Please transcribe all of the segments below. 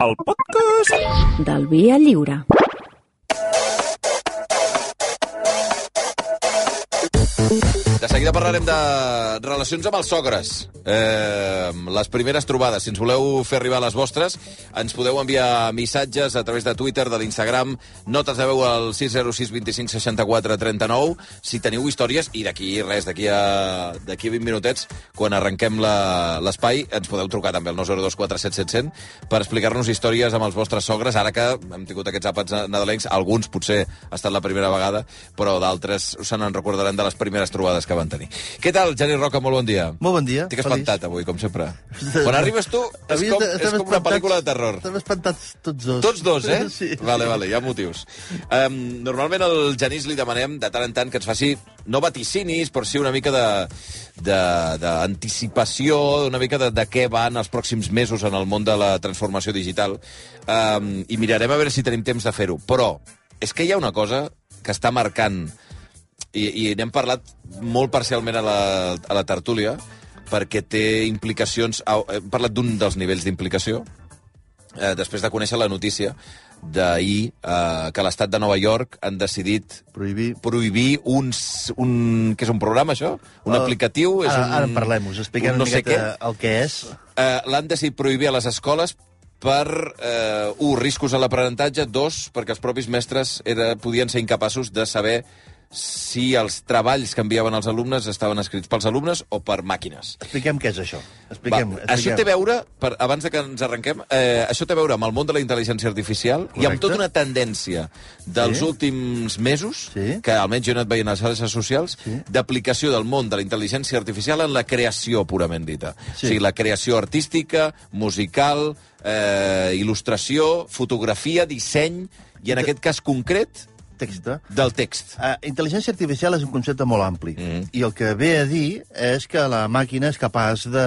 el podcast del Via Lliure. De seguida parlarem de relacions amb els sogres. Eh, les primeres trobades. Si ens voleu fer arribar les vostres, ens podeu enviar missatges a través de Twitter, de l'Instagram. Notes de veu al 606 25 64 39. Si teniu històries, i d'aquí res, d'aquí a, a 20 minutets, quan arrenquem l'espai, ens podeu trucar també al 902 477 per explicar-nos històries amb els vostres sogres. Ara que hem tingut aquests àpats nadalencs, alguns potser ha estat la primera vegada, però d'altres se n'en recordaran de les primeres trobades que van tenir. Què tal, Geni Roca? Molt bon dia. Molt bon dia. Estic feliç. espantat avui, com sempre. Quan arribes tu, és com, és com una pel·lícula de terror. Estem espantats tots dos. Tots dos, eh? Sí. Vale, vale, hi ha motius. Um, normalment al Genís li demanem de tant en tant que ens faci, no vaticinis, però sí una mica de de- d'anticipació, una mica de, de què van els pròxims mesos en el món de la transformació digital. Um, I mirarem a veure si tenim temps de fer-ho. Però és que hi ha una cosa que està marcant i, i n'hem parlat molt parcialment a la, a la tertúlia, perquè té implicacions... Hem parlat d'un dels nivells d'implicació, eh, després de conèixer la notícia d'ahir eh, que l'estat de Nova York han decidit Prohibir... prohibir un, s- un... Què és un programa, això? Un Uh, aplicatiu? És ara, un, ara en parlem, us expliquem un no sé miqueta el que és. Eh, L'han decidit prohibir a les escoles per, eh, un, riscos a l'aprenentatge, dos, perquè els propis mestres era, podien ser incapaços de saber si els treballs que enviaven els alumnes estaven escrits pels alumnes o per màquines. Expliquem què és això. Expliquem, Va, això té a veure, per, abans de que ens arrenquem, eh, això té a veure amb el món de la intel·ligència artificial i amb Correcte. tota una tendència dels Sí. últims mesos, Sí. que almenys jo he anat veient a les xarxes socials, Sí. d'aplicació del món de la intel·ligència artificial en la creació purament dita. Sí. O sigui, la creació artística, musical, eh, il·lustració, fotografia, disseny, i en aquest cas concret, Text. eh? del text. Uh, intel·ligència artificial és un concepte molt ampli. Mhm. I el que ve a dir és que la màquina és capaç de,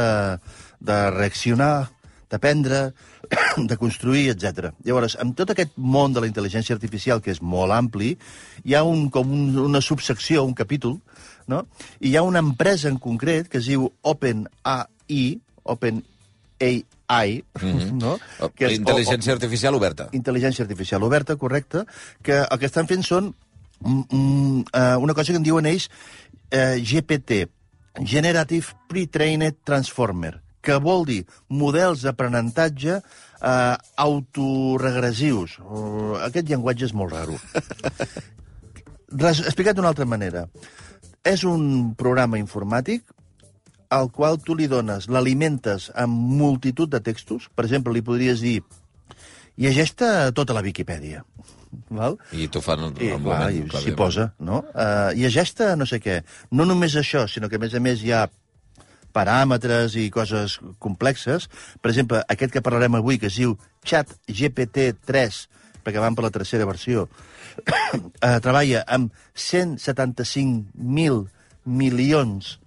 de reaccionar, d'aprendre, de construir, etc. Llavors, amb tot aquest món de la intel·ligència artificial, que és molt ampli, hi ha un, com un, una subsecció, un capítol, no? i hi ha una empresa en concret que es diu OpenAI, OpenAI, no? Que és, intel·ligència artificial oberta. intel·ligència artificial oberta, correcte, que el que estan fent són mm, mm, eh, una cosa que en diuen ells eh, GPT, Generative Pre-Trained Transformer, que vol dir models d'aprenentatge eh, autoregressius. Uh, aquest llenguatge és molt raro. Res, explicat d'una altra manera. És un programa informàtic al qual tu li dones, l'alimentes amb multitud de textos. Per exemple, li podries dir llegeix-te tota la Viquipèdia. Val? I t'ho fan I, clar, moment. s'hi posa, no? Uh, llegeix-te no sé què. No només això, sinó que, a més a més, hi ha paràmetres i coses complexes. Per exemple, aquest que parlarem avui, que es diu Chat GPT-3, perquè van per la tercera versió, eh, treballa amb 175.000 milions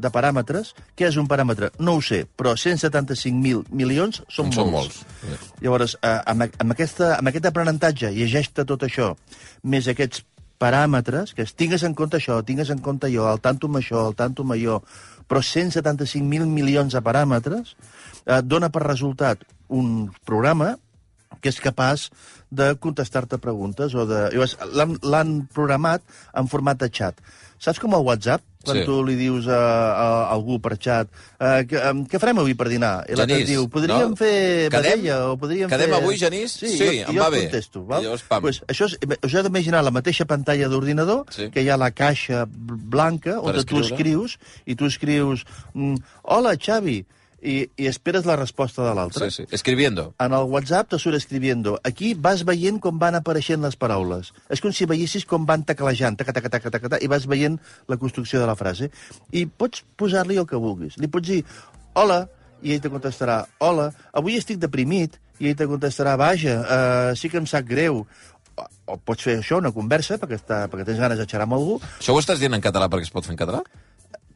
de paràmetres. Què és un paràmetre? No ho sé, però 175.000 milions són, Són molts. molts. Llavors, eh, amb, amb, aquesta, amb aquest aprenentatge, llegeix-te tot això, més aquests paràmetres, que es tingues en compte això, tingues en compte allò, al tanto amb això, al tanto amb allò, però 175.000 milions de paràmetres, eh, dona per resultat un programa que és capaç de contestar-te preguntes o de... L'han- programat en format de xat. Saps com el WhatsApp? Quan Sí. tu li dius a, a, a algú per xat eh, que, em, què farem avui per dinar? I l'altre diu, podríem no? fer Quedem? vedella o podríem Quedem fer... avui, Genís? Sí, Sí, jo, em jo va bé. contesto. Val? Llavors, pam. Pues això és, us heu d'imaginar la mateixa pantalla d'ordinador, Sí. que hi ha la caixa bl- blanca on tu escrius, i tu escrius, mm, hola, Xavi, i, i esperes la resposta de l'altre. Sí, sí. Escribiendo. En el WhatsApp te surt escribiendo. Aquí vas veient com van apareixent les paraules. És com si veiessis com van teclejant, taca, taca, taca, taca, taca, i vas veient la construcció de la frase. I pots posar-li el que vulguis. Li pots dir, hola, i ell te contestarà, hola, avui estic deprimit, i ell te contestarà, vaja, uh, sí que em sap greu. O, o pots fer això, una conversa, perquè, està, perquè tens ganes de xerrar amb algú. Això ho estàs dient en català perquè es pot fer en català?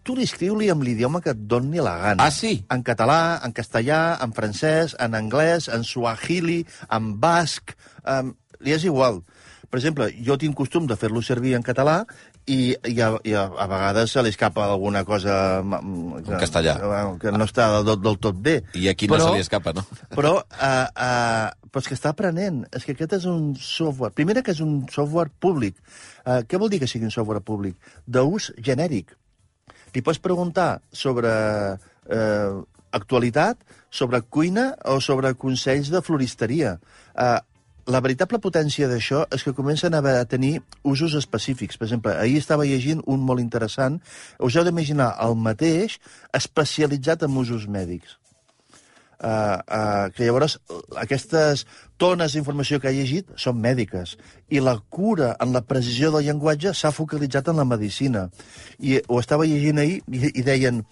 Tu li escriu-li amb l'idioma que et doni la gana. Ah, sí? En català, en castellà, en francès, en anglès, en suahili, en basc... Um, li és igual. Per exemple, jo tinc costum de fer-lo servir en català i, i, a, i a, a vegades se li escapa alguna cosa... Que, castellà. Que, no està del, del tot bé. I aquí no se li escapa, no? Però, uh, uh, però és que està aprenent. És que aquest és un software... Primera, que és un software públic. Uh, què vol dir que sigui un software públic? D'ús genèric. Li pots preguntar sobre eh, actualitat, sobre cuina o sobre consells de floristeria. Eh, la veritable potència d'això és que comencen a, tenir usos específics. Per exemple, ahir estava llegint un molt interessant. Us heu d'imaginar el mateix especialitzat en usos mèdics. Uh, uh, que llavors aquestes tones d'informació que ha llegit són mèdiques i la cura en la precisió del llenguatge s'ha focalitzat en la medicina i ho estava llegint ahir i, i deien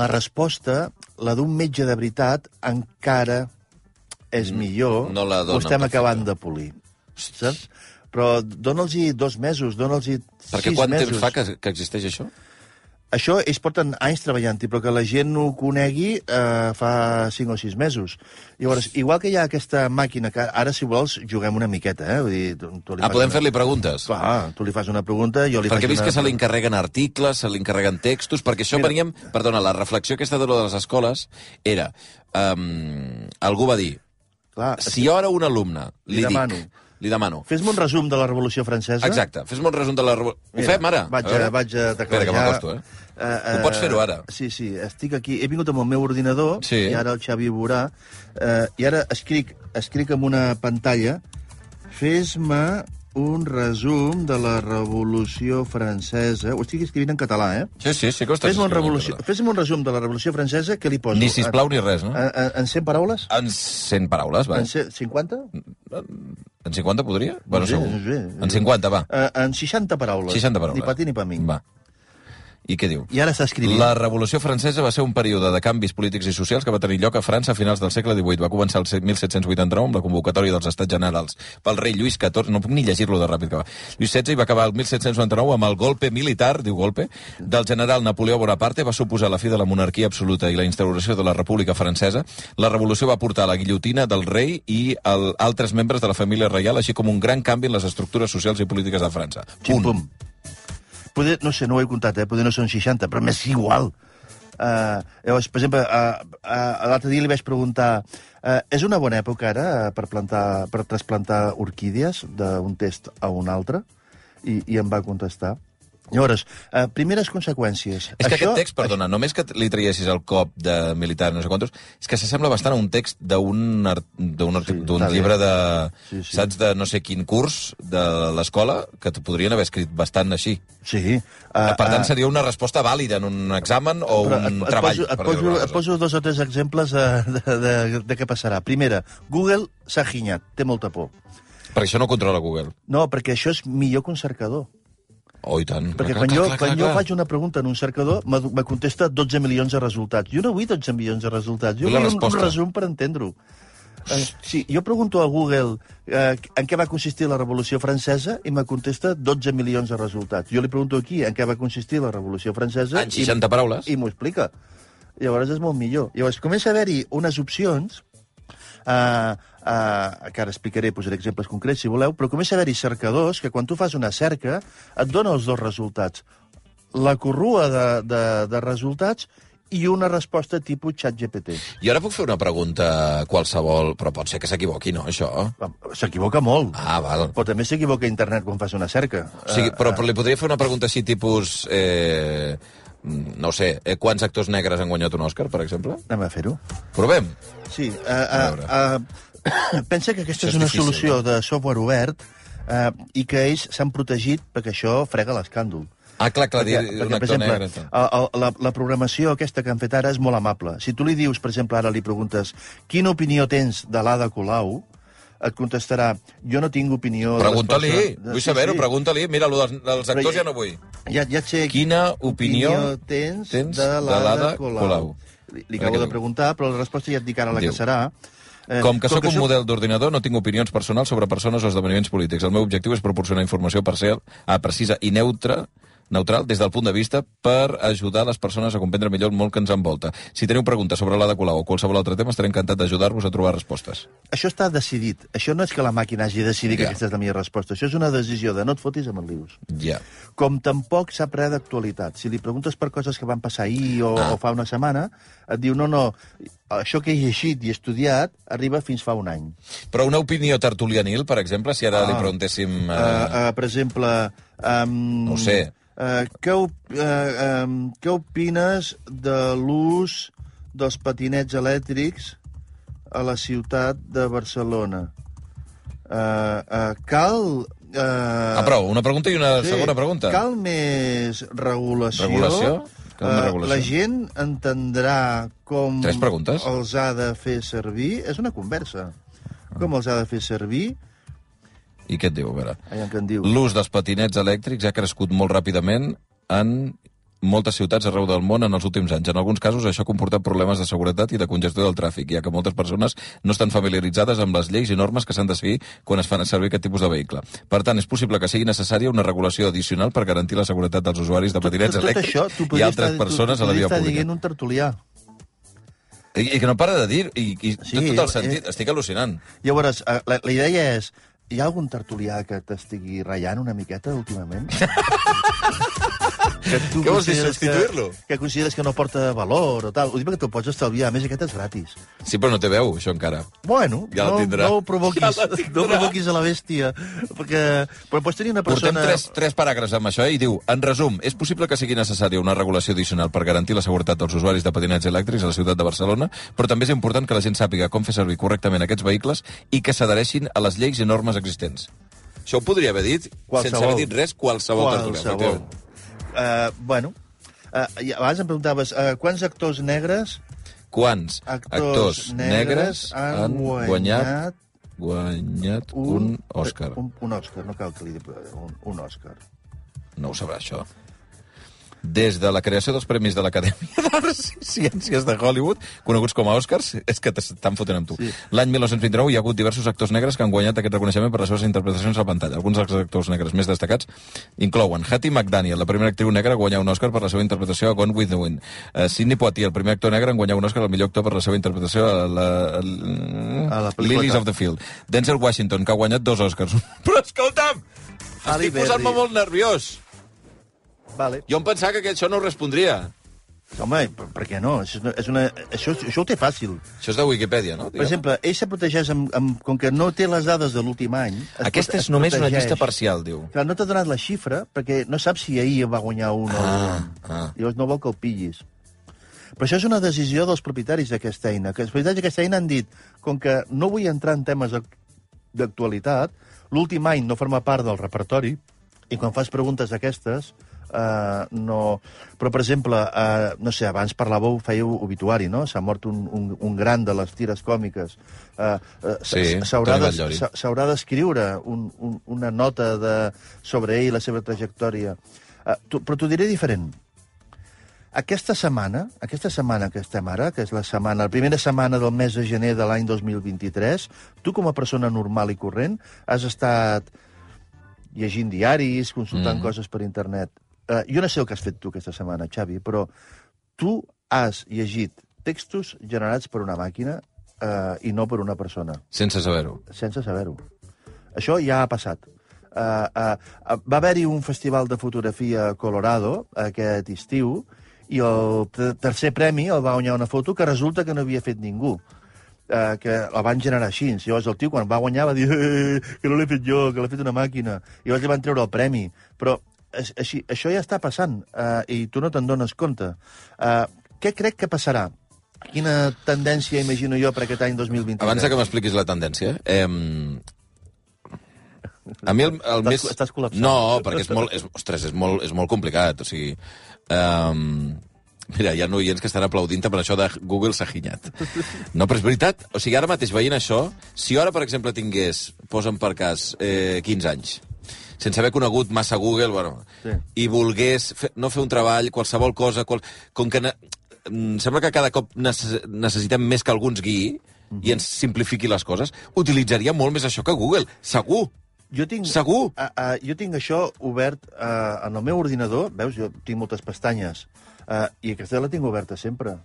la resposta, la d'un metge de veritat, encara és millor. no la Ho dona estem perfecta. acabant de polir. Saps? Però dona'ls-hi dos mesos, dona'ls-hi Perquè sis quant mesos. temps fa que, que existeix això? Això ells porten anys treballant-hi, però que la gent ho conegui eh, fa 5 o 6 mesos. Llavors, igual que hi ha aquesta màquina, que ara, si vols, juguem una miqueta, eh? Vull dir, tu, tu li Ah, podem una... fer-li preguntes? Clar, tu li fas una pregunta, jo li Perquè he faig vist una... que se li encarreguen articles, se li encarreguen textos, perquè això Mira. veníem... Perdona, la reflexió aquesta de lo de les escoles era... Um, algú va dir, Clar, si jo ara un alumne li, Li dic... Li demano. Fes-me un resum de la Revolució Francesa. Exacte, fes-me un resum de la... revo- Ho fem ara? Vaig A a, vaig a Espera, teclejar. que m'acosto, eh? Uh, Ho pots fer-ho ara. Sí, sí, estic aquí. He vingut amb el meu ordinador, Sí. i ara el Xavi ho veurà, uh, i ara escric, escric amb una pantalla fes-me un resum de la Revolució Francesa. Ho estic escrivint en català, eh? Sí, sí, sí que ho estàs Fes-me un, revolució... Carla. fes un resum de la Revolució Francesa, què li poso? Ni sisplau ni res, no? En, en, en 100 paraules? En 100 paraules, va. En 100 50? En 50 podria? Bueno, sé, segur. no sé. En 50, va. Uh, en 60 paraules. 60 paraules. Ni pa ti ni pa mi. Va. I què diu? I ara està escrivint. La Revolució Francesa va ser un període de canvis polítics i socials que va tenir lloc a França a finals del segle XVIII. Va començar el 1789 amb la convocatòria dels Estats Generals pel rei Lluís XIV, no puc ni llegir-lo de ràpid que va. Lluís XVI va acabar el 1799 amb el golpe militar, diu golpe, del general Napoleó Bonaparte, va suposar la fi de la monarquia absoluta i la instauració de la República Francesa. La revolució va portar a la guillotina del rei i el, altres membres de la família reial, així com un gran canvi en les estructures socials i polítiques de França. Punt. pum. Poder, no sé, no ho he comptat, eh? Poder no són 60, però m'és igual. Uh, llavors, per exemple, uh, uh, l'altre dia li vaig preguntar uh, és una bona època ara per, plantar, per trasplantar orquídies d'un test a un altre? I, I em va contestar. Llavors, uh, primeres conseqüències. És que aquest text, perdona, només que li traiessis el cop de militar, no sé quantos, és que s'assembla bastant a un text d'un art- d'un Sí, llibre de... Sí, sí. Saps, de no sé quin curs de l'escola, que te podrien haver escrit bastant així. Sí. Uh, per tant, seria una resposta vàlida en un examen o un et, et, treball, poso, et, poso, et poso dos o tres exemples de, de, de, de què passarà. Primera, Google s'ha ginyat, té molta por. Perquè això no controla Google. No, perquè això és millor que un cercador. Oh, i tant. Perquè Clar, quan, clar, jo, clar, quan clar, jo faig una pregunta en un cercador, me, contesta 12 milions de resultats. Jo no vull 12 milions de resultats. Jo Vull vull un, un resum per entendre-ho. Eh, sí, jo pregunto a Google eh, en què va consistir la Revolució Francesa i me contesta 12 milions de resultats. Jo li pregunto aquí en què va consistir la Revolució Francesa En 60 paraules. i, i m'ho explica. Llavors és molt millor. Llavors comença a haver-hi unes opcions Uh, uh, que ara explicaré, posaré exemples concrets, si voleu, però comença a haver-hi cercadors que quan tu fas una cerca et dona els dos resultats. La corrua de, de, de resultats i una resposta tipus xat GPT. I ara puc fer una pregunta qualsevol, però pot ser que s'equivoqui, no, això? S'equivoca molt. Ah, val. Però també s'equivoca internet quan fas una cerca. O sigui, però, però li podria fer una pregunta així, tipus... Eh, no ho sé, eh, quants actors negres han guanyat un Òscar, per exemple? Anem a fer-ho. Provem. Sí, uh, uh, uh, pensa que aquesta Això és és una difícil, solució de software obert uh, i que ells s'han protegit perquè això frega l'escàndol. Ah, clar, clar, dir Perquè, un perquè, per actor exemple, negre. a- a- la, la programació aquesta que han fet ara és molt amable. Si tu li dius, per exemple, ara li preguntes quina opinió tens de l'Ada Colau, et contestarà jo no tinc opinió... de Pregunta-li, persones- vull Sí, saber-ho, sí. pregunta-li. Mira, lo dels, dels actors ja- ja no vull. Ja, ja sé Quina opinió tens, tens de de l'Ada Colau. Colau? Li, li acabo de preguntar, però la resposta ja et dic ara la Diu. que serà. Eh, Com que sóc un soc- model d'ordinador, no tinc opinions personals sobre persones o esdeveniments polítics. El meu objectiu és proporcionar informació parcial, ah, precisa i neutra neutral des del punt de vista per ajudar les persones a comprendre millor el món que ens envolta. Si teniu preguntes sobre l'Ada Colau o qualsevol altre tema, estaré encantat d'ajudar-vos a trobar respostes. Això està decidit. Això no és que la màquina hagi decidit Ja. que aquesta és la millor resposta. Això és una decisió de no et fotis amb el lius. Ja. Com tampoc sap res d'actualitat. Si li preguntes per coses que van passar ahir o, Ah. o fa una setmana, et diu, no, no, això que he llegit i estudiat arriba fins fa un any. Però una opinió tertulianil, per exemple, si ara Ah. li preguntéssim... Uh, Eh, uh, per exemple... Um, No sé. Uh, què, op uh, um, què opines de l'ús dels patinets elèctrics a la ciutat de Barcelona? Uh, uh, cal... Uh, ah, prou, una pregunta i una segona pregunta. Cal més regulació? Regulació? Eh, regulació? la gent entendrà com Tres preguntes. els ha de fer servir? És una conversa. Com els ha de fer servir? I què et diu? A veure. Aviam què en diu. L'ús dels patinets elèctrics ha crescut molt ràpidament en moltes ciutats arreu del món en els últims anys. En alguns casos això ha comportat problemes de seguretat i de congestió del tràfic, ja que moltes persones no estan familiaritzades amb les lleis i normes que s'han de seguir quan es fan servir aquest tipus de vehicle. Per tant, és possible que sigui necessària una regulació addicional per garantir la seguretat dels usuaris de patinets tot, tot elèctrics això, i altres estar, persones tu, a la via pública. dient un tertulià. I, I que no para de dir, i, i Sí, té tot el eh, sentit. Estic al·lucinant. Llavors, eh, la, la idea és, hi ha algun tertulià que t'estigui ratllant una miqueta últimament? que tu Què vols dir, substituir-lo? Que, que consideres que no porta valor o tal. Ho dic perquè te'l pots estalviar. A més, aquest és gratis. Sí, però no té veu, això encara. Bueno, Ja no, no ho provoquis, Ja no provoquis a la bèstia. Perquè, però pots tenir una Portem persona... tres, tres paràgrafs amb això eh? i diu, en resum, és possible que sigui necessària una regulació addicional per garantir la seguretat dels usuaris de patinets elèctrics a la ciutat de Barcelona, però també és important que la gent sàpiga com fer servir correctament aquests vehicles i que s'adhereixin a les lleis i normes existents. Això ho podria haver dit, sense Qualsevol. haver dit res, qualsevol, tertulià, Qualsevol. efectivament. Uh, bueno, uh, i abans em preguntaves uh, quants actors negres Quants actors, actors negres han, han guanyat, guanyat guanyat un, Òscar? Un, un Òscar, no cal que li digui un, un Òscar. No ho sabrà, això. Des de la creació dels Premis de l'Acadèmia d'Arts i Ciències de Hollywood, coneguts com a Oscars, és que t'estan fotent amb tu. Sí. L'any 1929 hi ha hagut diversos actors negres que han guanyat aquest reconeixement per les seves interpretacions a la pantalla. Alguns dels actors negres més destacats inclouen Hattie McDaniel, la primera actriu negra a guanyar un Oscar per la seva interpretació a Gone with the Wind. Uh, Sidney Poitier, el primer actor negre en guanyar un Oscar al millor actor per la seva interpretació a la... A A la Lilies of the Field. Denzel Washington, que ha guanyat dos Oscars. Però escolta'm! Estic posant-me molt nerviós. Vale. Jo em pensava que això no ho respondria. Home, per, per què no? És una, és una, això, això ho té fàcil. Això és de Wikipedia, no? Per exemple, ell se protegeix amb, amb, com que no té les dades de l'últim any... es Aquesta és només una protegeix. llista parcial, diu. Clar, no t'ha donat la xifra, perquè no saps si ahir va guanyar un o Ah, no. ah. Llavors no vol que el pillis. Però això és una decisió dels propietaris d'aquesta eina, que els propietaris d'aquesta eina han dit, com que no vull entrar en temes ac- d'actualitat, l'últim any no forma part del repertori, i quan fas preguntes d'aquestes, Uh, no... Però, per exemple, uh, no sé, abans parlàveu, fèieu obituari, no? S'ha mort un, un, un gran de les tires còmiques. Uh, Sí, s'haurà Toni de- d'escriure un, un, una nota de, sobre ell i la seva trajectòria. Uh, tu, però t'ho diré diferent. Aquesta setmana, aquesta setmana que estem ara, que és la setmana, la primera setmana del mes de gener de l'any 2023, tu com a persona normal i corrent has estat llegint diaris, consultant mm. coses per internet. Uh, jo no sé el que has fet tu aquesta setmana, Xavi, però tu has llegit textos generats per una màquina uh, i no per una persona Sense saber-ho. sense saber-ho. Això ja ha passat. Uh, uh, uh, va haver-hi un festival de fotografia a Colorado aquest estiu i el ter- tercer premi el va guanyar una foto que resulta que no havia fet ningú uh, que la van generar així. Llavors el tio, quan va guanyar, va dir eh, que no l'he fet jo, que l'ha fet una màquina. I llavors li van treure el premi. Però així, això ja està passant uh, i tu no te'n dones compte. Uh, què crec que passarà? Quina tendència imagino jo per aquest any 2023? Abans que m'expliquis la tendència, eh, a mi el, el Estàs- més... estàs col·lapsant. No, perquè és molt, és, ostres, és molt, és molt complicat, o sigui... Um, mira, hi ha oients que estan aplaudint per això de Google s'ha ginyat. No, però és veritat. O sigui, ara mateix veient això, si ara, per exemple, tingués, posa'm per cas, eh, 15 anys, sense haver conegut massa Google, bueno, Sí. i volgués fer, no fer un treball, qualsevol cosa, qual, com que ne, em sembla que cada cop necess, necessitem més que algú ens guiï i ens simplifiqui les coses, utilitzaria molt més això que Google, segur. Jo tinc, Segur? Uh, uh, jo tinc això obert uh, en el meu ordinador. Veus, jo tinc moltes pestanyes. Uh, I aquesta la tinc oberta sempre.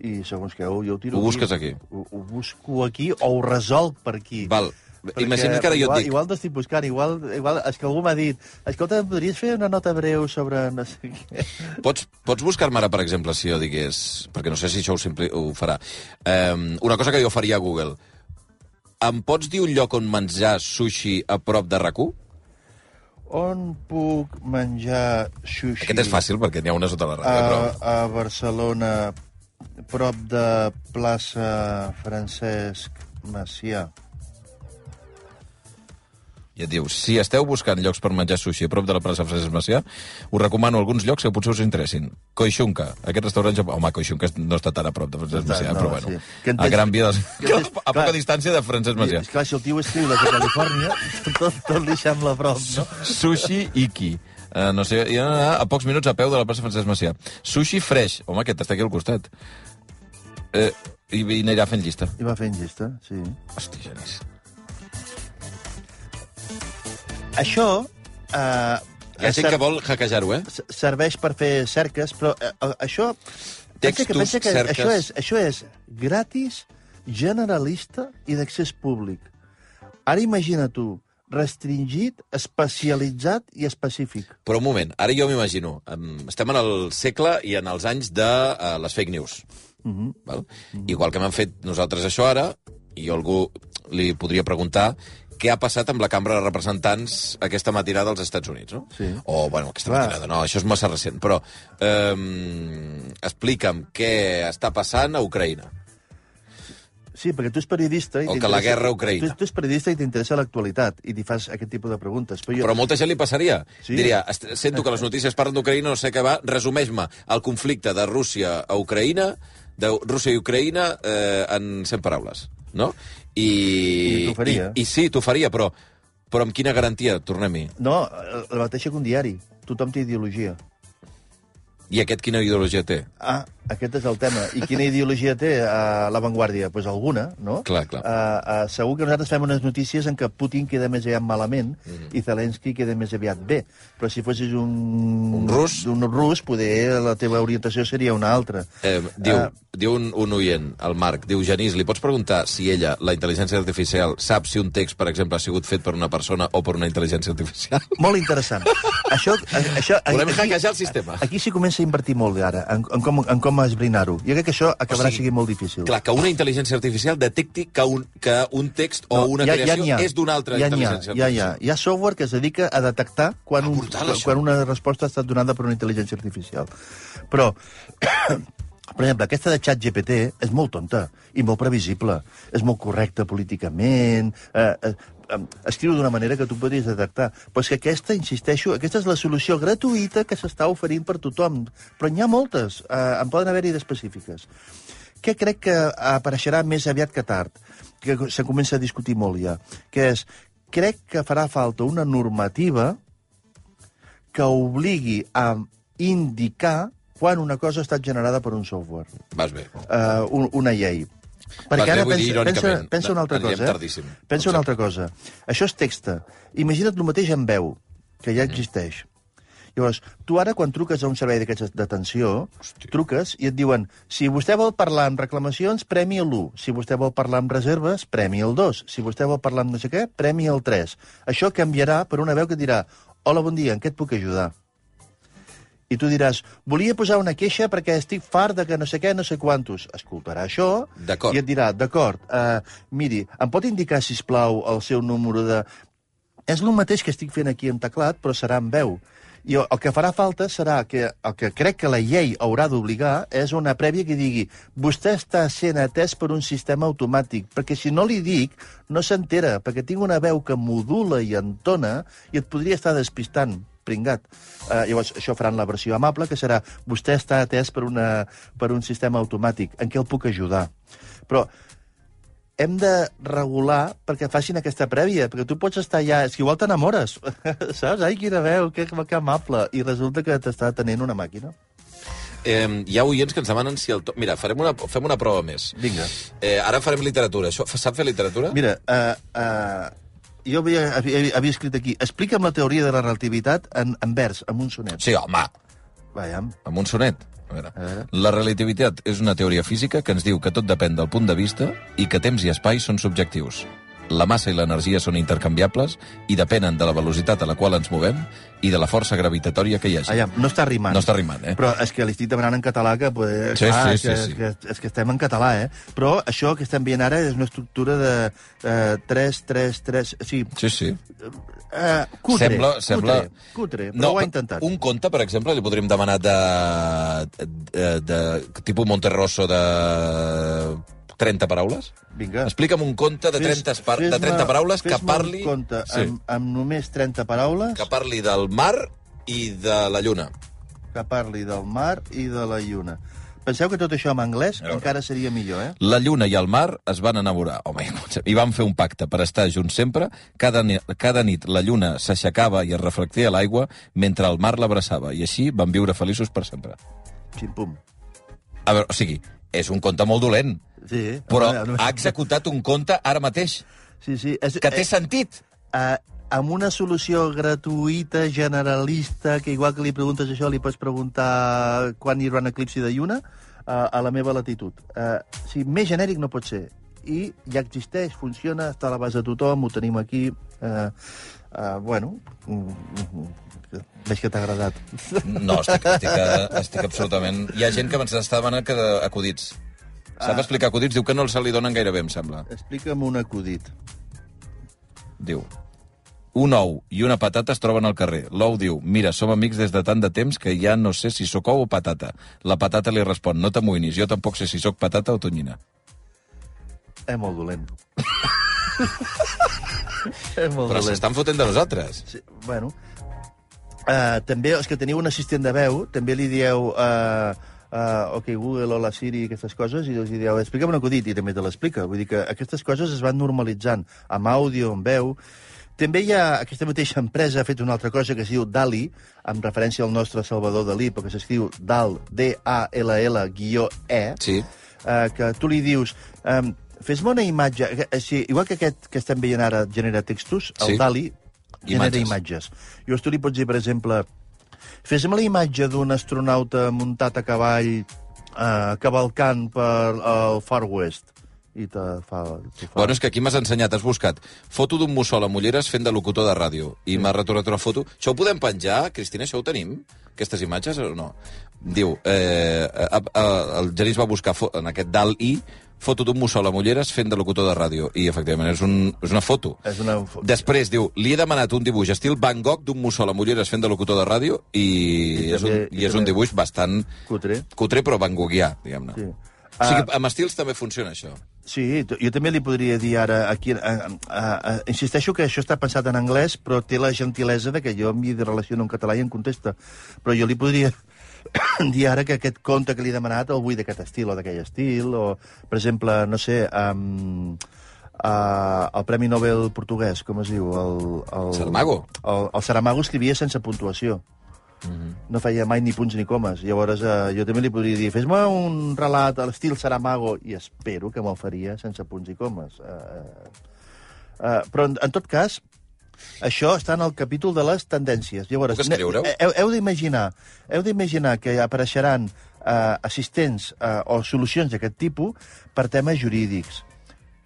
I segons què, jo ho tiro Ho busques aquí. Ho, ho busco aquí o ho resolc per aquí. Val. Perquè Imagina't que ara jo igual, et dic... Igual t'estic buscant, igual, igual... És que algú m'ha dit escolta, podries fer una nota breu sobre no sé què? Pots, pots buscar-me ara, per exemple, si jo digués... Perquè no sé si això ho, simpli, ho farà. Um, una cosa que jo faria a Google. Em pots dir un lloc on menjar sushi a prop de rac On puc menjar sushi? Aquest és fàcil, perquè n'hi ha una sota la ràdio, però... a, a Barcelona, prop de plaça Francesc Macià. I et diu, si esteu buscant llocs per menjar sushi a prop de la plaça Francesc Macià, us recomano alguns llocs que potser us interessin. Coixunca, aquest restaurant... jap- Home, Coixunca no està tan a prop de Francesc Macià, no, però bueno. sí. Que A entens- Gran Via dels... que entens- A poca clar. distància de Francesc Macià. I, esclar, si el tio escriu des de Califòrnia, tot, tot li sembla a prop, no? Sushi Iki. Uh, no sé, i a, a pocs minuts a peu de la plaça Francesc Macià. Sushi Fresh. Home, aquest està aquí al costat. Eh, i, I anirà fent llista. I va fent llista, sí. Hosti, genís. Això... Eh, Hi ha gent que vol hackejar-ho, eh? serveix per fer cerques, però eh, eh, això... pensa que, Textos, pensa que cerques. això és, això és gratis, generalista i d'accés públic. Ara imagina tu, restringit, especialitzat i específic. Però un moment, ara jo m'imagino, em, estem en el segle i en els anys de uh, les fake news. Uh -huh. Val? Igual que hem fet nosaltres això ara, i jo algú li podria preguntar què ha passat amb la Cambra de Representants aquesta matinada als Estats Units, no? Sí. O, bueno, aquesta Clar. matinada, no, això és massa recent, però eh, explica'm què està passant a Ucraïna. Sí, perquè tu ets periodista... I O que la guerra a Ucraïna. Tu, tu ets periodista i t'interessa l'actualitat i t'hi fas aquest tipus de preguntes. Però jo, Però a molta gent li passaria. Sí. Diria, "Est- sento que les notícies parlen d'Ucraïna, no sé què va, resumeix-me el conflicte de Rússia a Ucraïna, de Rússia i Ucraïna eh, en 100 paraules, no? I, I t'ho faria. I, I sí, t'ho faria, però, però amb quina garantia? Tornem-hi. No, la mateixa que un diari. Tothom té ideologia. I aquest quina ideologia té? Ah, aquest és el tema. I quina ideologia té uh, l'avantguàrdia? Doncs pues alguna, no? Clar, clar. Uh, uh, segur que nosaltres fem unes notícies en què Putin queda més aviat malament mm. -hmm. i Zelensky queda més aviat bé. Però si fossis un... Un rus? Un rus, poder la teva orientació seria una altra. Eh, diu, Ah. diu un, un oient, el Marc, diu, Genís, li pots preguntar si ella, la intel·ligència artificial, sap si un text, per exemple, ha sigut fet per una persona o per una intel·ligència artificial? Molt interessant. això, això, Volem hackejar el sistema. Aquí s'hi comença a invertir molt ara, en, en com, en com esbrinar-ho. Jo crec que això acabarà O sigui, sent molt difícil. Clar, que una intel·ligència artificial detecti que un, que un text o una ja, creació ha. és d'una altra ja n'hi ha, intel·ligència ja, hi ha. artificial. Hi ha software que es dedica a detectar quan, Ah, un, brutal, quan, això. quan una resposta ha estat donada per una intel·ligència artificial. Però, per exemple, aquesta de xat GPT és molt tonta i molt previsible. És molt correcta políticament, eh, eh, eh, escriu d'una manera que tu podries detectar. Però és que aquesta, insisteixo, aquesta és la solució gratuïta que s'està oferint per tothom. Però n'hi ha moltes, eh, en poden haver-hi d'específiques. Què crec que apareixerà més aviat que tard? Que se comença a discutir molt ja. Que és, crec que farà falta una normativa que obligui a indicar quan una cosa ha estat generada per un software, Vas bé. uh, un, una llei. Vas bé, ara vull dir pensa, pensa, pensa una altra cosa. Eh? Pensa una altra cosa. Això és texta. Imagina't el mateix en veu, que Mm. ja existeix. Llavors, tu ara, quan truques a un servei d'aquests d'atenció, truques i et diuen si vostè vol parlar amb reclamacions, premi el 1. Si vostè vol parlar amb reserves, premi el 2. Si vostè vol parlar amb no sé què, premi el 3. Això canviarà per una veu que dirà hola, bon dia, en què et puc ajudar? I tu diràs, volia posar una queixa perquè estic fart de que no sé què, no sé quantos. Escoltarà això i et dirà, d'acord, uh, miri, em pot indicar, si plau el seu número de... És el mateix que estic fent aquí en teclat, però serà en veu. I el que farà falta serà que el que crec que la llei haurà d'obligar és una prèvia que digui vostè està sent atès per un sistema automàtic, perquè si no li dic, no s'entera, perquè tinc una veu que modula i entona i et podria estar despistant pringat. Uh, llavors, això faran la versió amable, que serà vostè està atès per, una, per un sistema automàtic. En què el puc ajudar? Però hem de regular perquè facin aquesta prèvia, perquè tu pots estar allà... És que igual t'enamores, saps? Ai, quina veu, que, que amable. I resulta que t'està atenent una màquina. Eh, hi ha oients que ens demanen si el to... Mira, farem una, fem una prova més. Vinga. Eh, ara farem literatura. Això, sap fer literatura? Mira, uh, uh, jo havia, havia, havia escrit aquí, explica'm la teoria de la relativitat en, en vers, en un sonet. Sí, home, Vejam. amb un sonet. A veure. A veure. La relativitat és una teoria física que ens diu que tot depèn del punt de vista i que temps i espai són subjectius. La massa i l'energia són intercanviables i depenen de la velocitat a la qual ens movem i de la força gravitatòria que hi hagi. Allà, no està rimant. No està rimant, eh? Però és que li estic demanant en català que... Pues, Sí, clar, sí, que, sí, sí. Que, és que estem en català, eh? Però això que estem veient ara és una estructura de eh, 3, 3, 3... Sí, Sí, sí. eh, cutre, sembla, sembla... cutre, cutre, però ho ha intentat. Un conte, per exemple, li podríem demanar de, de, de, de tipus Monterroso de 30 paraules? Vinga. Explica'm un conte de 30, par de 30 paraules que parli... un conte sí, amb, amb només 30 paraules que parli del mar i de la lluna. que parli del mar i de la lluna. Penseu que tot això en anglès encara seria millor, eh? La lluna i el mar es van enamorar. Home, i van fer un pacte per estar junts sempre. Cada, ni cada nit la lluna s'aixecava i es reflectia a l'aigua mentre el mar l'abraçava. I així van viure feliços per sempre. Xim-pum. A veure, o sigui, és un conte molt dolent, Sí. però home, ha executat un conte ara mateix, Sí, sí. És, que té sentit. eh, amb una solució gratuïta, generalista, que igual que li preguntes això, li pots preguntar quan hi haurà un eclipsi de lluna, eh, a la meva latitud. Eh, sí, més genèric no pot ser. I ja existeix, funciona, està a la base de tothom, ho tenim aquí. Eh, eh, bueno, mm, mm, veig que t'ha agradat. No, estic, estic, estic absolutament... Hi ha gent que ens està demanant que de- acudits. Sap Ah. explicar acudits? Diu que no se li donen gaire bé, em sembla. Explica'm un acudit. Diu, un ou i una patata es troben al carrer. L'ou diu, mira, som amics des de tant de temps que ja no sé si sóc ou o patata. La patata li respon, no t'amoïnis, jo tampoc sé si sóc patata o tonyina. És molt dolent. és molt Però s'estan fotent de nosaltres. Sí, bueno. Uh, també, els que teniu un assistent de veu, també li dieu uh, uh, OK, Google, hola Siri, aquestes coses, i els dieu, explica'm un acudit, i també te l'explica. Vull dir que aquestes coses es van normalitzant amb àudio, amb veu. També hi ha, aquesta mateixa empresa ha fet una altra cosa que es diu DALI, amb referència al nostre Salvador Dalí, perquè s'escriu DAL, D-A-L-L, guió E, Sí. eh, que tu li dius... Um, Fes-me una imatge... Així, igual que aquest que estem veient ara genera textos, el Sí. DALI genera Imatges. imatges. Llavors tu li pots dir, per exemple, fes-me la imatge d'un astronauta muntat a cavall eh, cavalcant per el Far West. I te fa... Te fa... Bueno, és que aquí m'has ensenyat, has buscat foto d'un mussol amb ulleres fent de locutor de ràdio, i m'ha retornat una foto. Això ho podem penjar, Cristina? Això ho tenim? Aquestes imatges o no? Diu, eh, eh, eh, el Genís va buscar en aquest dalt-i foto d'un mussol amb ulleres fent de locutor de ràdio, i efectivament és, un, és una foto. És una... Després, diu, li he demanat un dibuix estil Van Gogh d'un mussol amb ulleres fent de locutor de ràdio i, I és, un, també- i és un dibuix bastant Cutre. cutre però van Goghià, diguem-ne. Sí. O sigui, amb estils també funciona això. Sí, jo també li podria dir ara aquí... A, a, a, insisteixo que això està pensat en anglès, però té la gentilesa de que jo m'hi relaciono en català i em contesta. Però jo li podria dir ara que aquest conte que li he demanat el vull d'aquest estil o d'aquell estil, o, per exemple, no sé, um, uh, el Premi Nobel portuguès, com es diu? El, el, Saramago. El, el Saramago escrivia sense puntuació. No feia mai ni punts ni comes. Llavors, eh, jo també li podria dir, fes-me un relat a l'estil Saramago, i espero que me'l faria sense punts i comes. Uh, uh, però, en, en tot cas, això està en el capítol de les tendències. Llavors, Puc escriure-ho? heu, heu d'imaginar heu d'imaginar que apareixeran eh, assistents eh, o solucions d'aquest tipus per temes jurídics,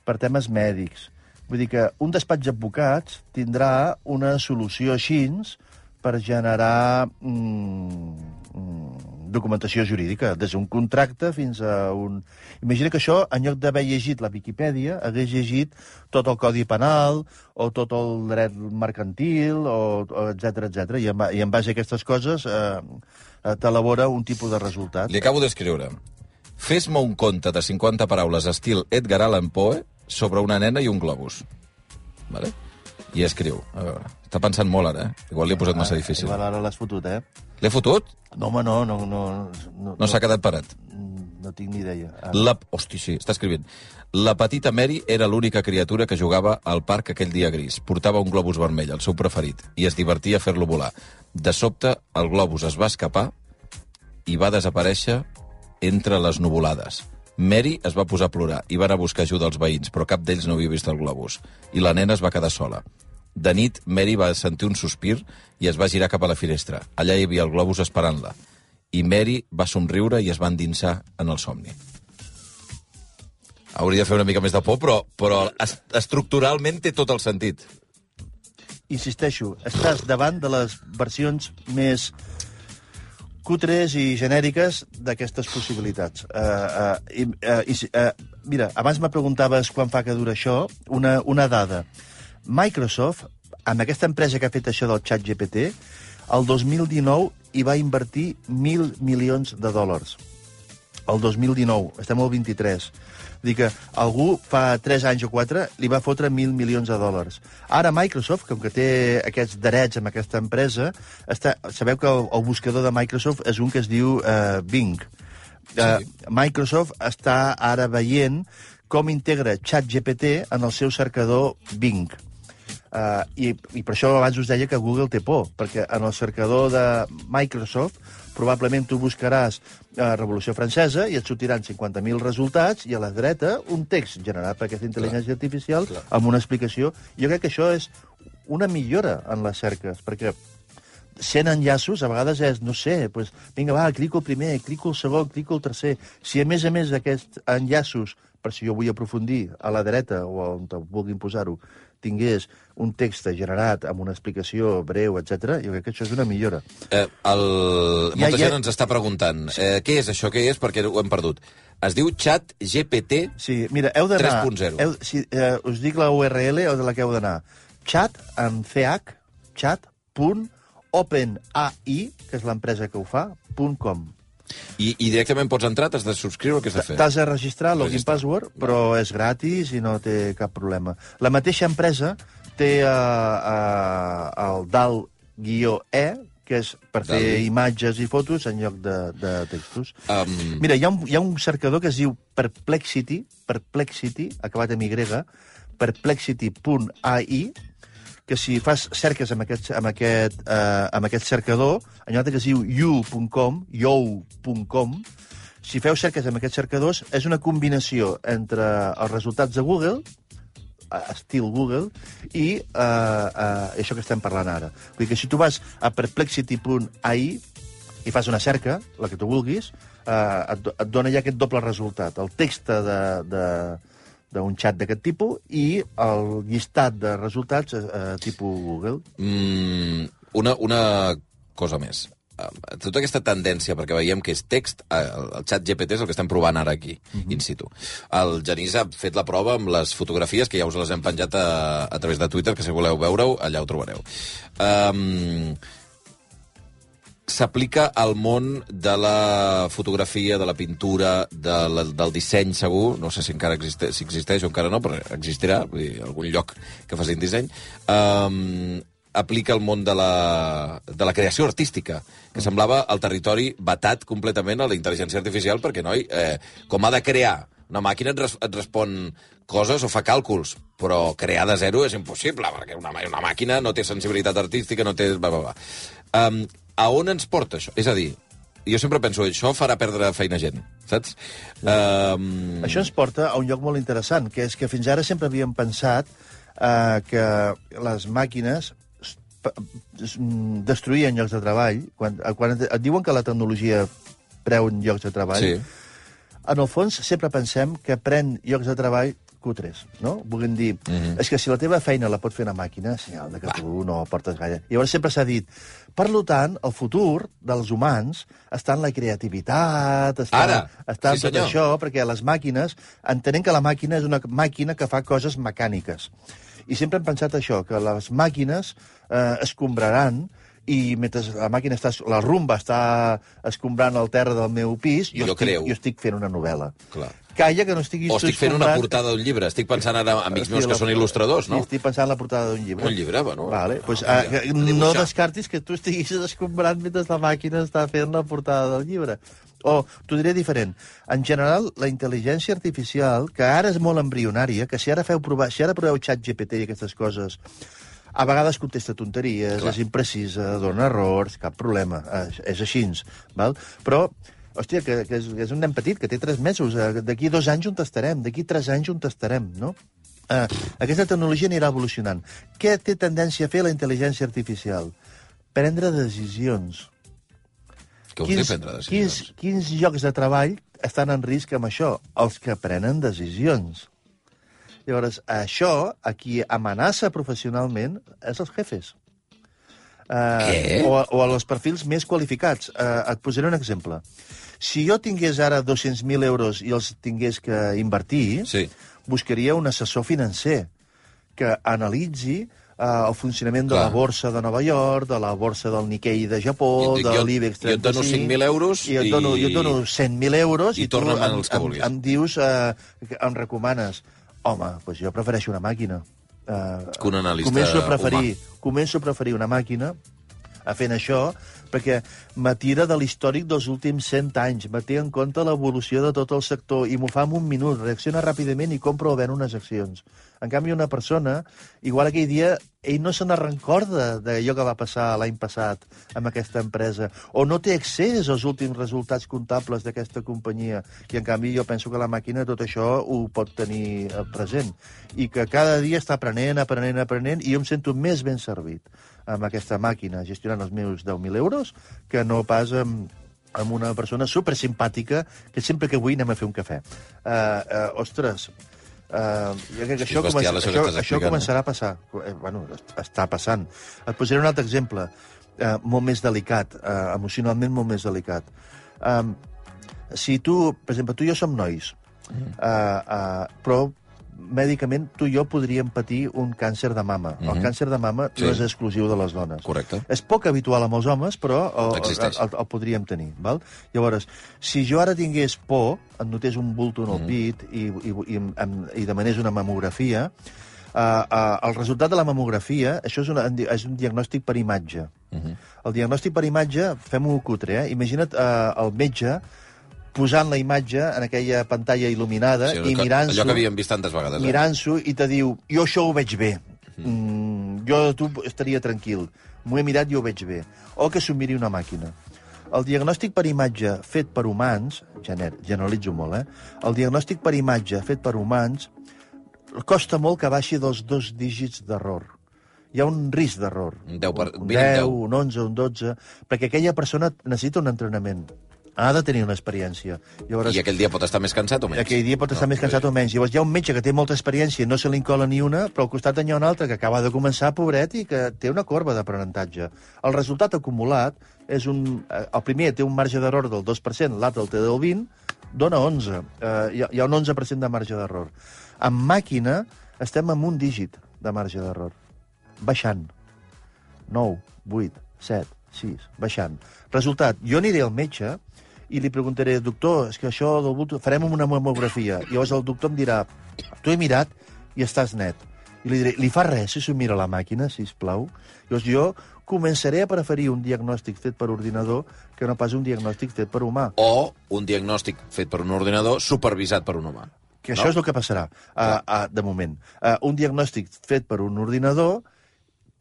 per temes mèdics. Vull dir que un despatx d'advocats tindrà una solució així per generar mm, mm, documentació jurídica, des d'un contracte fins a un... Imagina que això, en lloc d'haver llegit la Viquipèdia, hagués llegit tot el Codi Penal o tot el dret mercantil, o, o etc etc. I, en, I en base a aquestes coses eh, eh, t'elabora un tipus de resultat. Li acabo d'escriure. Fes-me un conte de 50 paraules estil Edgar Allan Poe sobre una nena i un globus. Vale? I escriu. A veure, està pensant molt ara, eh? Igual li he posat massa difícil. Igual ara l'has fotut, eh? L'he fotut? No, home, no, no, no, no, No s'ha quedat parat. no tinc ni idea. Ara. La... Hosti, sí, està escrivint. La petita Mary era l'única criatura que jugava al parc aquell dia gris. Portava un globus vermell, el seu preferit, i es divertia a fer-lo volar. De sobte, el globus es va escapar i va desaparèixer entre les nuvolades. Mary es va posar a plorar i va anar a buscar ajuda als veïns, però cap d'ells no havia vist el globus. I la nena es va quedar sola. De nit, Mary va sentir un sospir i es va girar cap a la finestra. Allà hi havia el globus esperant-la. I Mary va somriure i es va endinsar en el somni. Hauria de fer una mica més de por, però, però es- estructuralment té tot el sentit. Insisteixo, estàs davant de les versions més cutres i genèriques d'aquestes possibilitats. Uh, uh, i, uh, uh, mira, abans me preguntaves quan fa que dura això, una, una dada. Microsoft, amb aquesta empresa que ha fet això del xat GPT, el 2019 hi va invertir mil milions de dòlars. El 2019, estem al 23. Dir que algú fa 3 anys o 4 li va fotre mil milions de dòlars. Ara Microsoft, com que té aquests drets amb aquesta empresa, està, sabeu que el, el buscador de Microsoft és un que es diu uh, Bing. Uh, Microsoft està ara veient com integra ChatGPT en el seu cercador Bing. Uh, i, I per això abans us deia que Google té por, perquè en el cercador de Microsoft probablement tu buscaràs uh, Revolució Francesa i et sortiran 50.000 resultats i a la dreta un text generat per aquesta intel·ligència artificial clar. amb una explicació. Jo crec que això és una millora en les cerques, perquè 100 enllaços, a vegades és, no sé, pues, vinga, va, clico el primer, clico el segon, clico el tercer. Si a més a més d'aquests enllaços, per si jo vull aprofundir a la dreta o on vulguin posar-ho, tingués un text generat amb una explicació breu, etc. jo crec que això és una millora. Eh, el... Ja, Molta ja- gent ens està preguntant eh, què és això, què és, perquè ho hem perdut. Es diu xat GPT Sí, mira, heu d'anar... 3.0. heu- Si, eh, us dic la URL o de la que heu d'anar. Chat, amb CH, chat.openai, que és l'empresa que ho fa, .com. i, i directament pots entrar, t'has de subscriure, què has de fer? T'has de registrar, login Registrar. password, però és gratis i no té cap problema. La mateixa empresa té uh, uh, el DAL-E, que és per fer imatges i fotos en lloc de, de textos. Um, Mira, hi ha, un, hi ha un cercador que es diu Perplexity, Perplexity, acabat en Y, perplexity.ai, que si fas cerques amb aquest, amb aquest, eh, amb aquest cercador, en lloc que es diu you.com, you.com, si feu cerques amb aquests cercadors, és una combinació entre els resultats de Google, eh, estil Google, i eh, eh, això que estem parlant ara. Vull dir que si tu vas a perplexity.ai i fas una cerca, la que tu vulguis, eh, et, et dona ja aquest doble resultat. El text de, de, d'un xat d'aquest tipus i el llistat de resultats eh, tipus Google. mm, una, una cosa més. Eh, Tota aquesta tendència, perquè veiem que és text, eh, el el xat GPT és el que estem provant ara aquí, in situ. El Genís ha fet la prova amb les fotografies, que ja us les hem penjat a, a través de Twitter, que si voleu veure-ho, allà ho trobareu. Um, s'aplica al món de la fotografia, de la pintura, de la, del disseny, segur. No sé si encara existe, si existeix o encara no, però existirà, vull dir, algun lloc que facin disseny. Um, aplica al món de la, de la creació artística, que semblava el territori batat completament a la intel·ligència artificial, perquè, noi, eh, com ha de crear una màquina et, res, et respon coses o fa càlculs, però crear de zero és impossible, perquè una, una màquina no té sensibilitat artística, no té... Va, va, va. Um, a on ens porta això? És a dir, jo sempre penso, això farà perdre feina gent, saps? Um, Això ens porta a un lloc molt interessant, que és que fins ara sempre havíem pensat eh, que les màquines destruïen llocs de treball. Quan, eh, quan et, diuen que la tecnologia preu llocs de treball, Sí. en el fons sempre pensem que pren llocs de treball cutres, no? Vull dir, mm -hmm. és que si la teva feina la pot fer una màquina, senyal de que tu no portes gaire. Llavors sempre s'ha dit, per tant, el futur dels humans està en la creativitat, està, Ara, està en sí, tot senyor. això, perquè les màquines, entenem que la màquina és una màquina que fa coses mecàniques. I sempre hem pensat això, que les màquines eh, escombraran i mentre la màquina està, la rumba està escombrant el terra del meu pis, jo, Jo estic, creo. jo estic fent una novel·la. Clar. Calla que no estiguis O estic fent una portada d'un llibre. Estic pensant ara amics meus que són il·lustradors, no? Sí, estic pensant en la portada d'un llibre. Un llibre, bueno. Vale, pues, Ah, ah, no dibuixar. descartis que tu estiguis escombrant mentre la màquina està fent la portada del llibre. O, t'ho diré diferent. En general, la intel·ligència artificial, que ara és molt embrionària, que si ara feu provar, si ara proveu xat GPT i aquestes coses, a vegades contesta tonteries, Clar. és imprecisa, dona errors, cap problema, és, és així. Val? Però, hòstia, que, que, és, que és un nen petit, que té tres mesos, eh, d'aquí dos anys on estarem, d'aquí tres anys on estarem, no? Uh, aquesta tecnologia anirà evolucionant. Què té tendència a fer la intel·ligència artificial? Prendre decisions. Què vols dir prendre quins, decisions? quins llocs de treball estan en risc amb això? Els que prenen decisions. Llavors, això, a qui amenaça professionalment, és els jefes. Uh, Què? o, o els perfils més qualificats. Uh, et posaré un exemple. Si jo tingués ara 200.000 euros i els tingués que invertir, Sí. buscaria un assessor financer que analitzi eh, el funcionament de Clar. la borsa de Nova York, de la borsa del Nikkei de Japó, I dic, de l'IBEX jo et dono 35... 5.000 euros i... Et dono, i- jo et dono 100.000 euros i i, tu em, els que em, em dius, eh, que em recomanes, home, doncs jo prefereixo una màquina. Eh, Que un analista començo a preferir, Començo a preferir una màquina a fent això, perquè m'atira de l'històric dels últims 100 anys, me té en compte l'evolució de tot el sector i m'ho fa en un minut, reacciona ràpidament i compro o ven unes accions. En canvi, una persona, igual aquell dia, ell no se n'ha recorda d'allò que va passar l'any passat amb aquesta empresa, o no té accés als últims resultats comptables d'aquesta companyia, i en canvi jo penso que la màquina tot això ho pot tenir eh, present, i que cada dia està aprenent, aprenent, aprenent, i jo em sento més ben servit amb aquesta màquina gestionant els meus 10.000 euros que no pas amb, amb una persona super simpàtica que sempre que vull anem a fer un cafè. Uh, uh, ostres, uh, jo crec que això, comença, això això, això començarà a passar. Eh, bueno, es- està passant. Et posaré un altre exemple, uh, molt més delicat, uh, emocionalment molt més delicat. Um, si tu, per exemple, tu i jo som nois, Mm. uh, uh, però mèdicament tu i jo podríem patir un càncer de mama. El Mhm. càncer de mama Sí. no és exclusiu de les dones. Correcte. És poc habitual amb els homes, però el, Existeix. el, el, el podríem tenir. Val? Llavors, si jo ara tingués por, em notés un bulto en el Mhm. pit i, i, i, em- em- i demanés una mamografia, uh, uh, el resultat de la mamografia, això és, una, és un diagnòstic per imatge. Uh -huh. El diagnòstic per imatge, fem-ho cutre, eh? Imagina't uh, el metge posant la imatge en aquella pantalla il·luminada Sí, i mirant-s'ho Allò que havíem vist tantes vegades. Eh? mirant-s'ho i te diu, jo això ho veig bé. Mm, jo de tu estaria tranquil. M'ho he mirat i ho veig bé. O que s'ho miri una màquina. El diagnòstic per imatge fet per humans, gener, generalitzo molt, eh? El diagnòstic per imatge fet per humans costa molt que baixi dels dos dígits d'error. Hi ha un risc d'error. Un 10 per- un mínim 10, 10. un 11, un 12, perquè aquella persona necessita un entrenament. Ha de tenir una experiència. Llavors, I aquell dia pot estar més cansat o menys? aquell dia pot estar més cansat o menys. Llavors hi ha un metge que té molta experiència i no se li cola ni una, però al costat hi ha un altre que acaba de començar, pobret, i que té una corba d'aprenentatge. El resultat acumulat és un... eh, El primer té un marge d'error del 2%, l'altre el té del 20%, dona 11. Eh, hi, ha, hi ha un 11% de marge d'error. Amb màquina estem amb un dígit de marge d'error. Baixant. 9, 8, 7, 6, baixant. Resultat, jo aniré al metge i li preguntaré, doctor, és que això del bulto... Farem una mamografia. I llavors el doctor em dirà, t'ho he mirat i estàs net. I li diré, li fa res si s'ho mira la màquina, si plau. Llavors jo començaré a preferir un diagnòstic fet per ordinador que no pas un diagnòstic fet per humà. O un diagnòstic fet per un ordinador supervisat per un humà. Que això és el que passarà, uh, uh, de moment. Uh, un diagnòstic fet per un ordinador,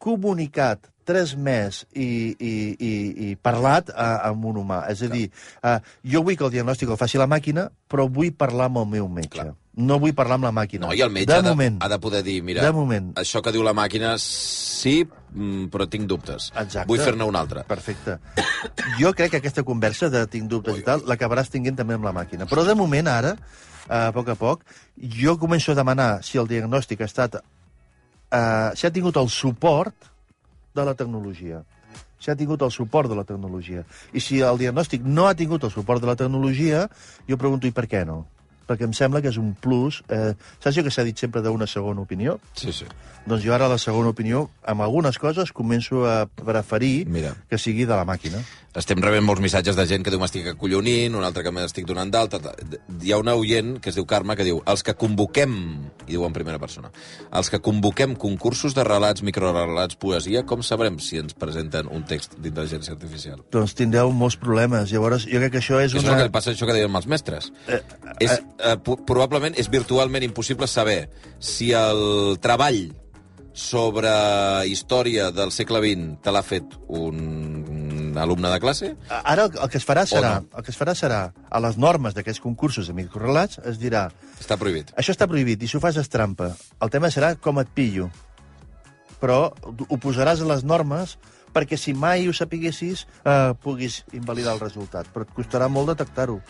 comunicat, transmès i, i, i, i parlat uh, amb un humà. És a dir, uh, jo vull que el diagnòstic el faci la màquina, però vull parlar amb el meu metge. Clar. No vull parlar amb la màquina. No, i el metge de ha, de, moment. ha de poder dir, mira, De moment. això que diu la màquina, sí, mm, però tinc dubtes. Exacte. Vull fer-ne una altra. Perfecte. Jo crec que aquesta conversa de tinc dubtes i tal l'acabaràs tinguent també amb la màquina. Però de moment, ara, a poc a poc, jo començo a demanar si el diagnòstic ha estat... Uh, si ha tingut el suport de la tecnologia. Si ha tingut el suport de la tecnologia. I si el diagnòstic no ha tingut el suport de la tecnologia, jo pregunto, i per què no? Perquè em sembla que és un plus... Eh, saps allò que s'ha dit sempre d'una segona opinió? Sí, sí. Doncs jo ara la segona opinió, amb algunes coses, començo a preferir Mira. que sigui de la màquina. Estem rebent molts missatges de gent que diu m'estic acollonint, un altre que m'estic donant d'alta. Hi ha una oient que es diu Carme que diu els que convoquem, i diu en primera persona, els que convoquem concursos de relats, microrelats, poesia, com sabrem si ens presenten un text d'intel·ligència artificial? Doncs tindreu molts problemes. Llavors, jo crec que això és És una... el que passa això que deien els mestres. Eh, és, eh, po- probablement és virtualment impossible saber si el treball sobre història del segle XX te l'ha fet un alumne de classe? Ara el, el que es farà serà, no? el que es farà serà a les normes d'aquests concursos de microrelats es dirà Està prohibit. això està prohibit i si ho fas és trampa. El tema serà com et pillo. Però ho posaràs a les normes perquè si mai ho sapiguessis eh, puguis invalidar el resultat. Però et costarà molt detectar-ho.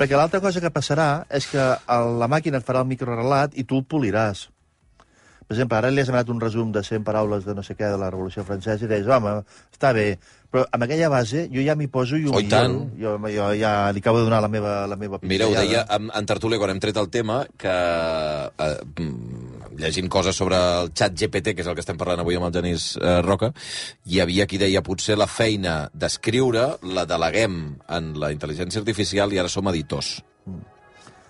Perquè l'altra cosa que passarà és que el, la màquina et farà el microrelat i tu el poliràs. Per exemple, ara li has demanat un resum de 100 paraules de no sé què de la Revolució Francesa i deies, home, està bé, però amb aquella base jo ja m'hi poso i ho Oh, tant. milloro. Jo, jo ja li acabo de donar la meva, la meva Mira, ho pinzellada. deia en, en Tertúlia quan hem tret el tema, que eh, mm, llegint coses sobre el xat GPT, que és el que estem parlant avui amb el Genís eh, Roca, hi havia qui deia potser la feina d'escriure la deleguem en la intel·ligència artificial i ara som editors.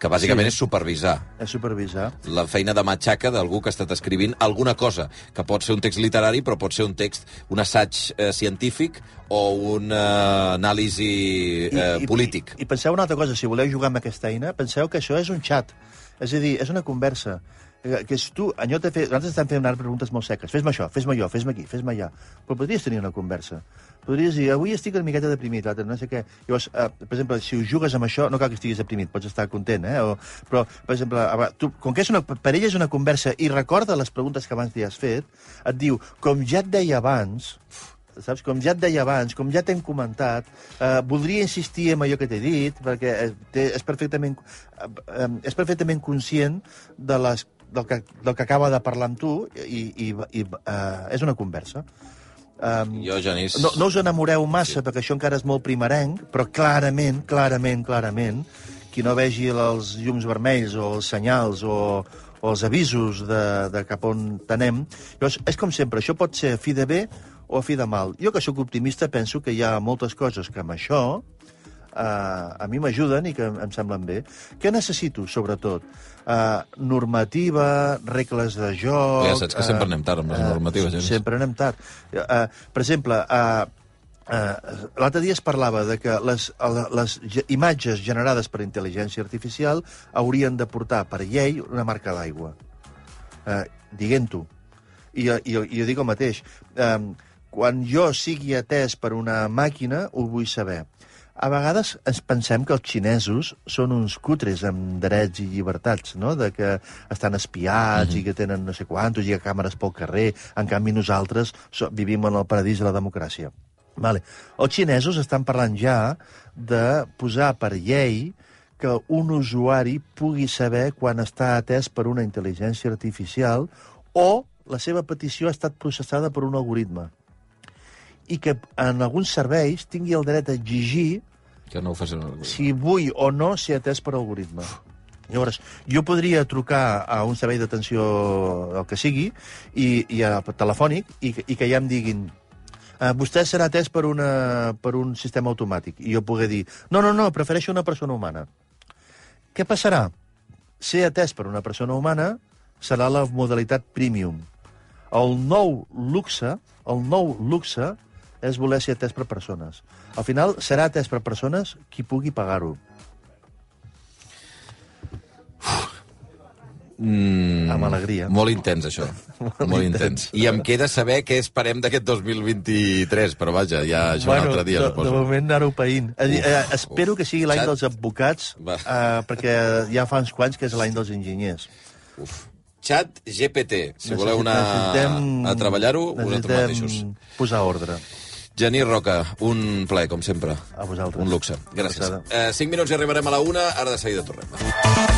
Que bàsicament Sí. és supervisar És supervisar. la feina de matxaca d'algú que ha estat escrivint alguna cosa, que pot ser un text literari, però pot ser un text, un assaig eh, científic o un eh, anàlisi eh, polític. I, I penseu una altra cosa, si voleu jugar amb aquesta eina, penseu que això és un xat. És a dir, és una conversa. Eh, Que si tu, en lloc de fer... Nosaltres estem fent ara preguntes molt seques. Fes-me això, fes-me allò, fes-me aquí, fes-me allà. Però podries tenir una conversa. Podries dir, avui estic una miqueta deprimit, l'altre no sé què. Llavors, eh, per exemple, si ho jugues amb això, no cal que estiguis deprimit, pots estar content, eh? O, però, per exemple, tu, com que és una, per ell és una conversa i recorda les preguntes que abans li has fet, et diu, com ja et deia abans, saps? Com ja et deia abans, com ja t'hem comentat, eh, voldria insistir en allò que t'he dit, perquè eh, és, perfectament, eh, eh, és perfectament conscient de les, del, que, del que acaba de parlar amb tu i, i, i eh, és una conversa. Um, Jo, Genís... no, no us enamoreu massa, sí. perquè això encara és molt primerenc, però clarament, clarament, clarament, qui no vegi els llums vermells o els senyals o, o els avisos de, de cap on tenem, llavors, és com sempre, això pot ser a fi de bé o a fi de mal. Jo, que sóc optimista, penso que hi ha moltes coses que amb això a mi m'ajuden i que em, em semblen bé. Què necessito, sobretot? Eh, normativa, regles de joc... Ja saps que sempre anem tard amb les normatives, Genís. Sempre anem tard. Eh, per exemple, eh, Uh, L'altre dia es parlava de que les, les ge- imatges generades per intel·ligència artificial haurien de portar per llei una marca d'aigua. Uh, Diguent-ho. I, i, I jo dic el mateix. Um, quan jo sigui atès per una màquina, ho vull saber. A vegades ens pensem que els xinesos són uns cutres amb drets i llibertats, no? de que estan espiats mm -hmm. i que tenen no sé quantos, i que càmeres pel carrer. En canvi, nosaltres so, vivim en el paradís de la democràcia. Vale. Els xinesos estan parlant ja de posar per llei que un usuari pugui saber quan està atès per una intel·ligència artificial o la seva petició ha estat processada per un algoritme i que en alguns serveis tingui el dret a exigir Que no ho facin... si vull o no ser atès per algoritme. Llavors, jo podria trucar a un servei d'atenció, el que sigui, i, i a, telefònic, i, i que ja em diguin eh, vostè serà atès per, una, per un sistema automàtic. I jo poder dir, no, no, no, prefereixo una persona humana. Què passarà? Ser atès per una persona humana serà la modalitat premium. El nou luxe, el nou luxe és voler ser atès per persones. Al final serà atès per persones qui pugui pagar-ho. Mm, Amb alegria. Molt intens, això. molt, molt intens. I em queda saber què esperem d'aquest 2023, però vaja, ja això un altre dia, de, de moment anar-ho païnt. Dir, Uf, eh, espero que sigui l'any dels advocats, Va. eh, perquè ja fa uns quants que és l'any dels enginyers. Uf. Xat GPT. Si voleu anar a treballar-ho, vosaltres mateixos. posar ordre. Genís Roca, un plaer, com sempre. A vosaltres. Un luxe. Gràcies. Eh, cinc minuts i arribarem a la una, ara de seguida tornem.